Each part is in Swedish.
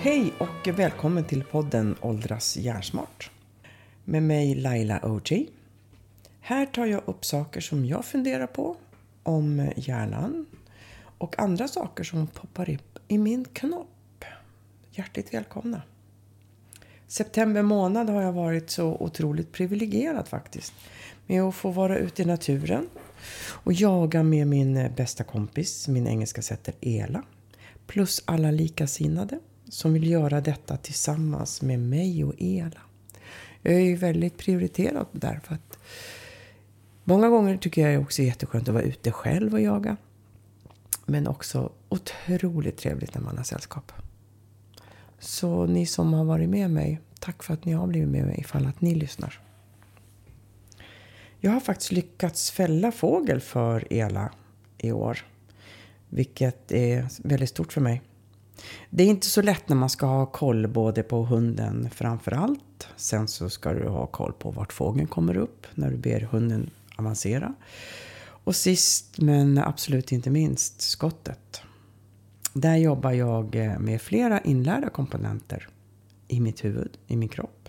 Hej och välkommen till podden Åldras hjärnsmart. Med mig Laila OJ. Här tar jag upp saker som jag funderar på om hjärnan och andra saker som poppar upp i min knopp. Hjärtligt välkomna! September månad har jag varit så otroligt privilegierad faktiskt. Med att få vara ute i naturen och jaga med min eh, bästa kompis, min engelska sätter Ela. Plus alla likasinnade som vill göra detta tillsammans med mig och Ela. Jag är ju väldigt prioriterad därför att många gånger tycker jag också är jätteskönt att vara ute själv och jaga. Men också otroligt trevligt när man har sällskap. Så ni som har varit med mig, tack för att ni har blivit med mig ifall att ni lyssnar. Jag har faktiskt lyckats fälla fågel för Ela i år. Vilket är väldigt stort för mig. Det är inte så lätt när man ska ha koll både på hunden framför allt. Sen så ska du ha koll på vart fågeln kommer upp när du ber hunden avancera. Och sist men absolut inte minst skottet. Där jobbar jag eh, med flera inlärda komponenter i mitt huvud, i min kropp.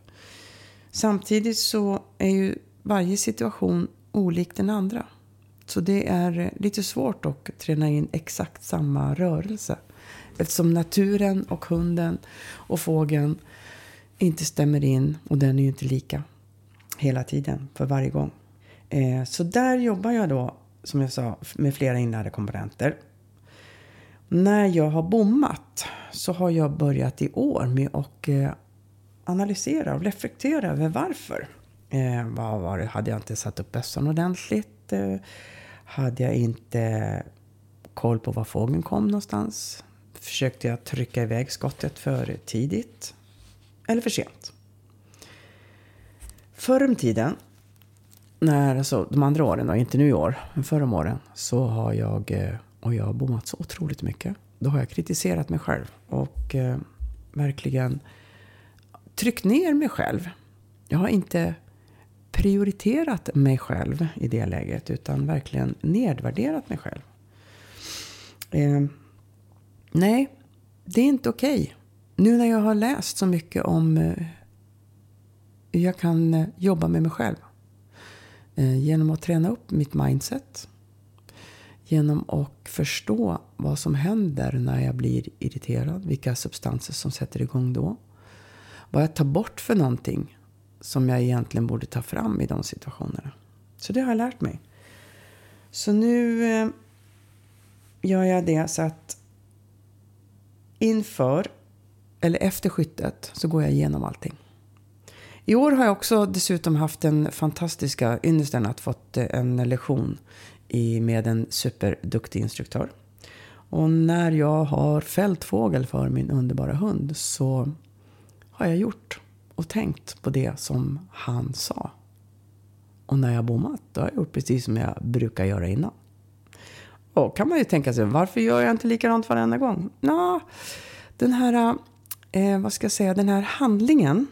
Samtidigt så är ju varje situation olik den andra. Så det är eh, lite svårt att träna in exakt samma rörelse. Eftersom naturen och hunden och fågeln inte stämmer in och den är ju inte lika hela tiden för varje gång. Eh, så där jobbar jag då, som jag sa, med flera inlärda komponenter. När jag har bommat så har jag börjat i år med att eh, analysera och reflektera över varför. Eh, vad var det? Hade jag inte satt upp bössan ordentligt? Eh, hade jag inte koll på var fågeln kom någonstans? Försökte jag trycka iväg skottet för tidigt? Eller för sent? Förr om tiden, när, alltså de andra åren då, inte nu i år, men förra om åren, så har jag, eh, och jag har bommat så otroligt mycket. Då har jag kritiserat mig själv och eh, verkligen tryckt ner mig själv. Jag har inte prioriterat mig själv i det läget utan verkligen nedvärderat mig själv. Eh, nej, det är inte okej. Okay. Nu när jag har läst så mycket om eh, hur jag kan eh, jobba med mig själv. Eh, genom att träna upp mitt mindset. Genom att förstå vad som händer när jag blir irriterad. Vilka substanser som sätter igång då. Vad jag tar bort för någonting som jag egentligen borde ta fram i de situationerna. Så det har jag lärt mig. Så nu eh, gör jag det så att inför eller efter skyttet så går jag igenom allting. I år har jag också dessutom haft den fantastiska ynnesten att fått eh, en lektion i, med en superduktig instruktör. Och när jag har fällt fågel för min underbara hund så har jag gjort och tänkt på det som han sa. Och när jag bommat, då har jag gjort precis som jag brukar göra innan. Och kan man ju tänka sig, varför gör jag inte likadant varenda gång? Nå, den här, eh, vad ska jag säga, den här handlingen.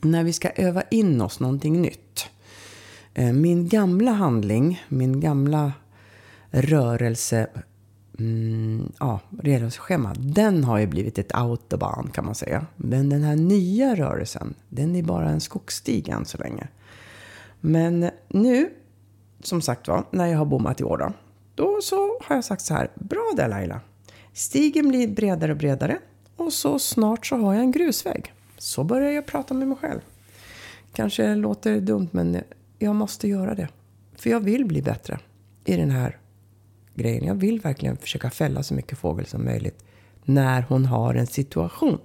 När vi ska öva in oss någonting nytt. Eh, min gamla handling, min gamla rörelse mm, ja, rörelseschema, den har ju blivit ett autobahn kan man säga. Men den här nya rörelsen, den är bara en skogsstig än så länge. Men nu, som sagt var, när jag har bommat i år då, då så har jag sagt så här, bra där Laila. Stigen blir bredare och bredare och så snart så har jag en grusväg. Så börjar jag prata med mig själv. Kanske låter dumt men jag måste göra det. För jag vill bli bättre i den här grejen. Jag vill verkligen försöka fälla så mycket fågel som möjligt när hon har en situation.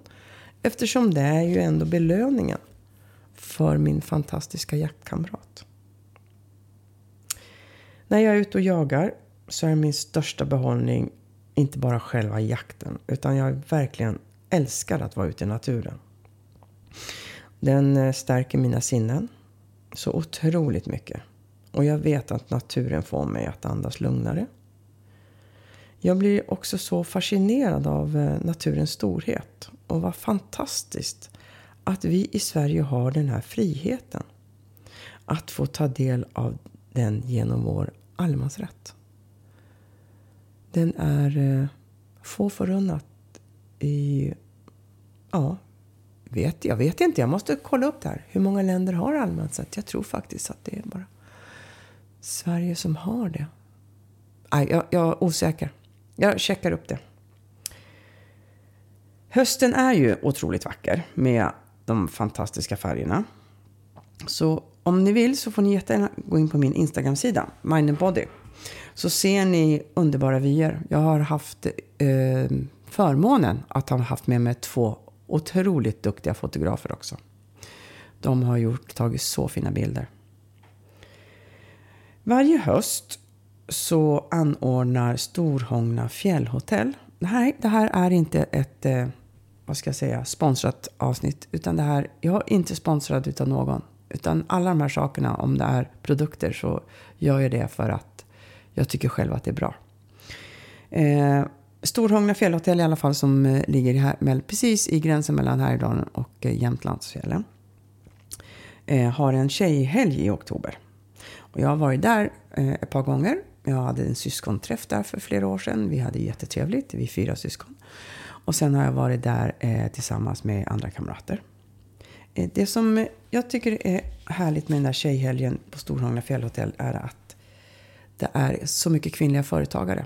Eftersom det är ju ändå belöningen för min fantastiska jaktkamrat. När jag är ute och jagar så är min största behållning inte bara själva jakten utan jag verkligen älskar att vara ute i naturen. Den eh, stärker mina sinnen så otroligt mycket. Och jag vet att naturen får mig att andas lugnare jag blir också så fascinerad av eh, naturens storhet. Och vad fantastiskt att vi i Sverige har den här friheten. Att få ta del av den genom vår allemansrätt. Den är eh, få förunnat i... Ja, vet, jag vet inte. Jag måste kolla upp det här. Hur många länder har allemansrätt? Jag tror faktiskt att det är bara Sverige som har det. Nej, jag, jag är osäker. Jag checkar upp det. Hösten är ju otroligt vacker med de fantastiska färgerna. Så om ni vill så får ni jättegärna gå in på min Instagram-sida, Mind Body. Så ser ni underbara vyer. Jag har haft eh, förmånen att ha haft med mig två otroligt duktiga fotografer också. De har gjort, tagit så fina bilder. Varje höst så anordnar Storhångna fjällhotell. Nej, det här är inte ett eh, vad ska jag säga, sponsrat avsnitt. Utan det här, jag är inte sponsrad utav någon. Utan alla de här sakerna, om det är produkter, så gör jag det för att jag tycker själv att det är bra. Eh, Storhångna fjällhotell i alla fall som eh, ligger här, precis i gränsen mellan Härjedalen och eh, Jämtlandsfjällen. Eh, har en tjejhelg i oktober. Och jag har varit där eh, ett par gånger. Jag hade en syskonträff där för flera år sedan. Vi hade jättetrevligt, vi fyra syskon. Och sen har jag varit där eh, tillsammans med andra kamrater. Eh, det som jag tycker är härligt med den där tjejhelgen på Storhångla fjällhotell är att det är så mycket kvinnliga företagare.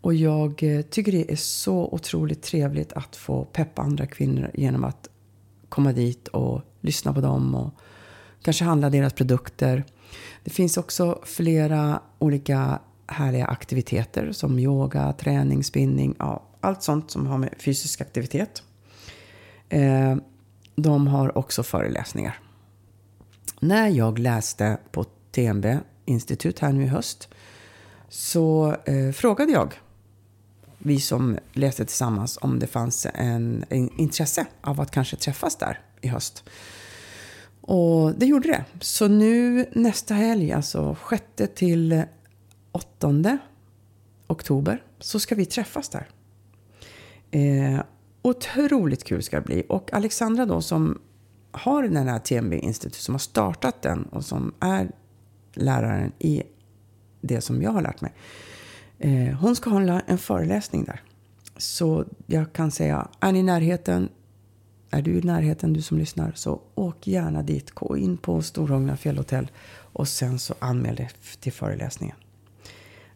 Och jag eh, tycker det är så otroligt trevligt att få peppa andra kvinnor genom att komma dit och lyssna på dem och kanske handla deras produkter. Det finns också flera olika härliga aktiviteter som yoga, träning, spinning, ja, allt sånt som har med fysisk aktivitet. Eh, de har också föreläsningar. När jag läste på TNB institut här nu i höst så eh, frågade jag vi som läste tillsammans om det fanns en, en, intresse av att kanske träffas där i höst. Och det gjorde det. Så nu nästa helg, alltså 6 till 8 oktober, så ska vi träffas där. Eh, otroligt kul ska det bli. Och Alexandra då som har den här TMB-institutet, som har startat den och som är läraren i det som jag har lärt mig. Eh, hon ska ha en föreläsning där. Så jag kan säga, är ni i närheten, är du i närheten du som lyssnar, så åk gärna dit. Gå in på Storhogna fjällhotell och sen så anmäl dig till föreläsningen.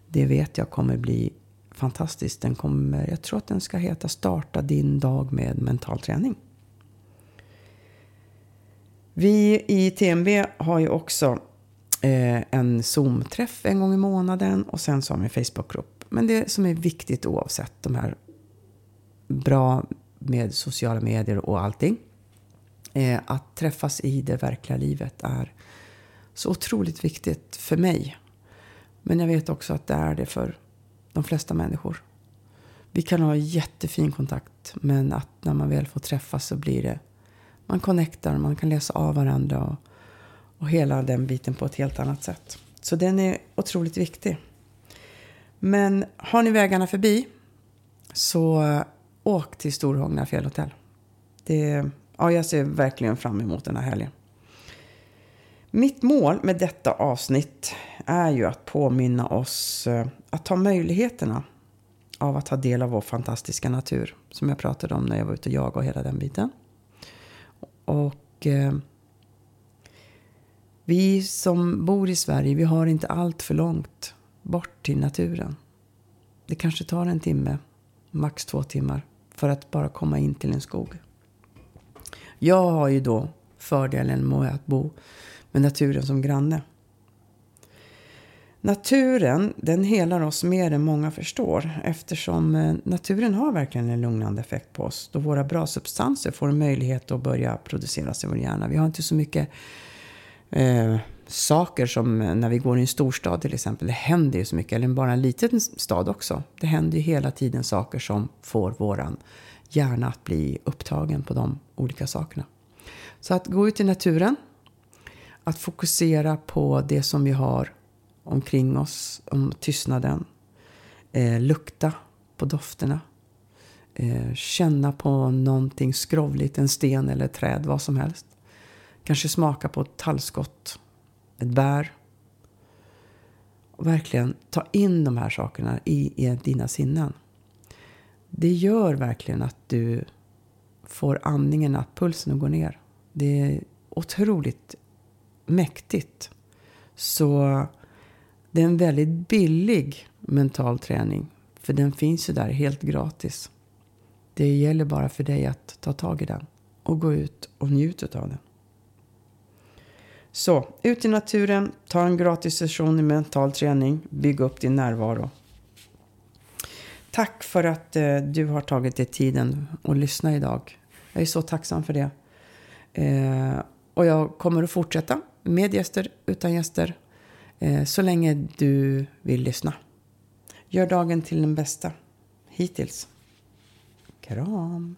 Det vet jag kommer bli fantastiskt. Den kommer, jag tror att den ska heta Starta din dag med mental träning. Vi i TMB har ju också eh, en Zoom-träff en gång i månaden och sen så har vi en Facebookgrupp. Men det som är viktigt oavsett de här bra med sociala medier och allting. Eh, att träffas i det verkliga livet är så otroligt viktigt för mig. Men jag vet också att det är det för de flesta människor. Vi kan ha jättefin kontakt, men att när man väl får träffas så blir det... Man connectar, man kan läsa av varandra och, och hela den biten på ett helt annat sätt. Så den är otroligt viktig. Men har ni vägarna förbi så åk till Storhogna fjällhotell. Det, ja, jag ser verkligen fram emot den här helgen. Mitt mål med detta avsnitt är ju att påminna oss eh, att ta möjligheterna av att ta del av vår fantastiska natur. Som jag pratade om när jag var ute och jagade och hela den biten. Och eh, vi som bor i Sverige, vi har inte allt för långt bort till naturen. Det kanske tar en timme, max två timmar, för att bara komma in till en skog. Jag har ju då fördelen med att bo med naturen som granne. Naturen den helar oss mer än många förstår eftersom eh, naturen har verkligen en lugnande effekt på oss då våra bra substanser får en möjlighet att börja produceras i vår hjärna. Vi har inte så mycket eh, saker som när vi går i en storstad till exempel. Det händer ju så mycket, eller bara en liten stad också. Det händer ju hela tiden saker som får våran hjärna att bli upptagen på de olika sakerna. Så att gå ut i naturen, att fokusera på det som vi har omkring oss, om tystnaden. Eh, lukta på dofterna. Eh, känna på någonting skrovligt, en sten eller ett träd, vad som helst. Kanske smaka på ett tallskott, ett bär. Och verkligen ta in de här sakerna i, i dina sinnen. Det gör verkligen att du får andningen, att pulsen går ner. Det är otroligt mäktigt. Så det är en väldigt billig mental träning. För den finns ju där helt gratis. Det gäller bara för dig att ta tag i den och gå ut och njuta av den. Så, ut i naturen, ta en gratis session i mental träning, bygg upp din närvaro. Tack för att eh, du har tagit dig tiden att lyssna idag. Jag är så tacksam för det. Eh, och jag kommer att fortsätta med gäster, utan gäster, eh, så länge du vill lyssna. Gör dagen till den bästa. Hittills. Kram.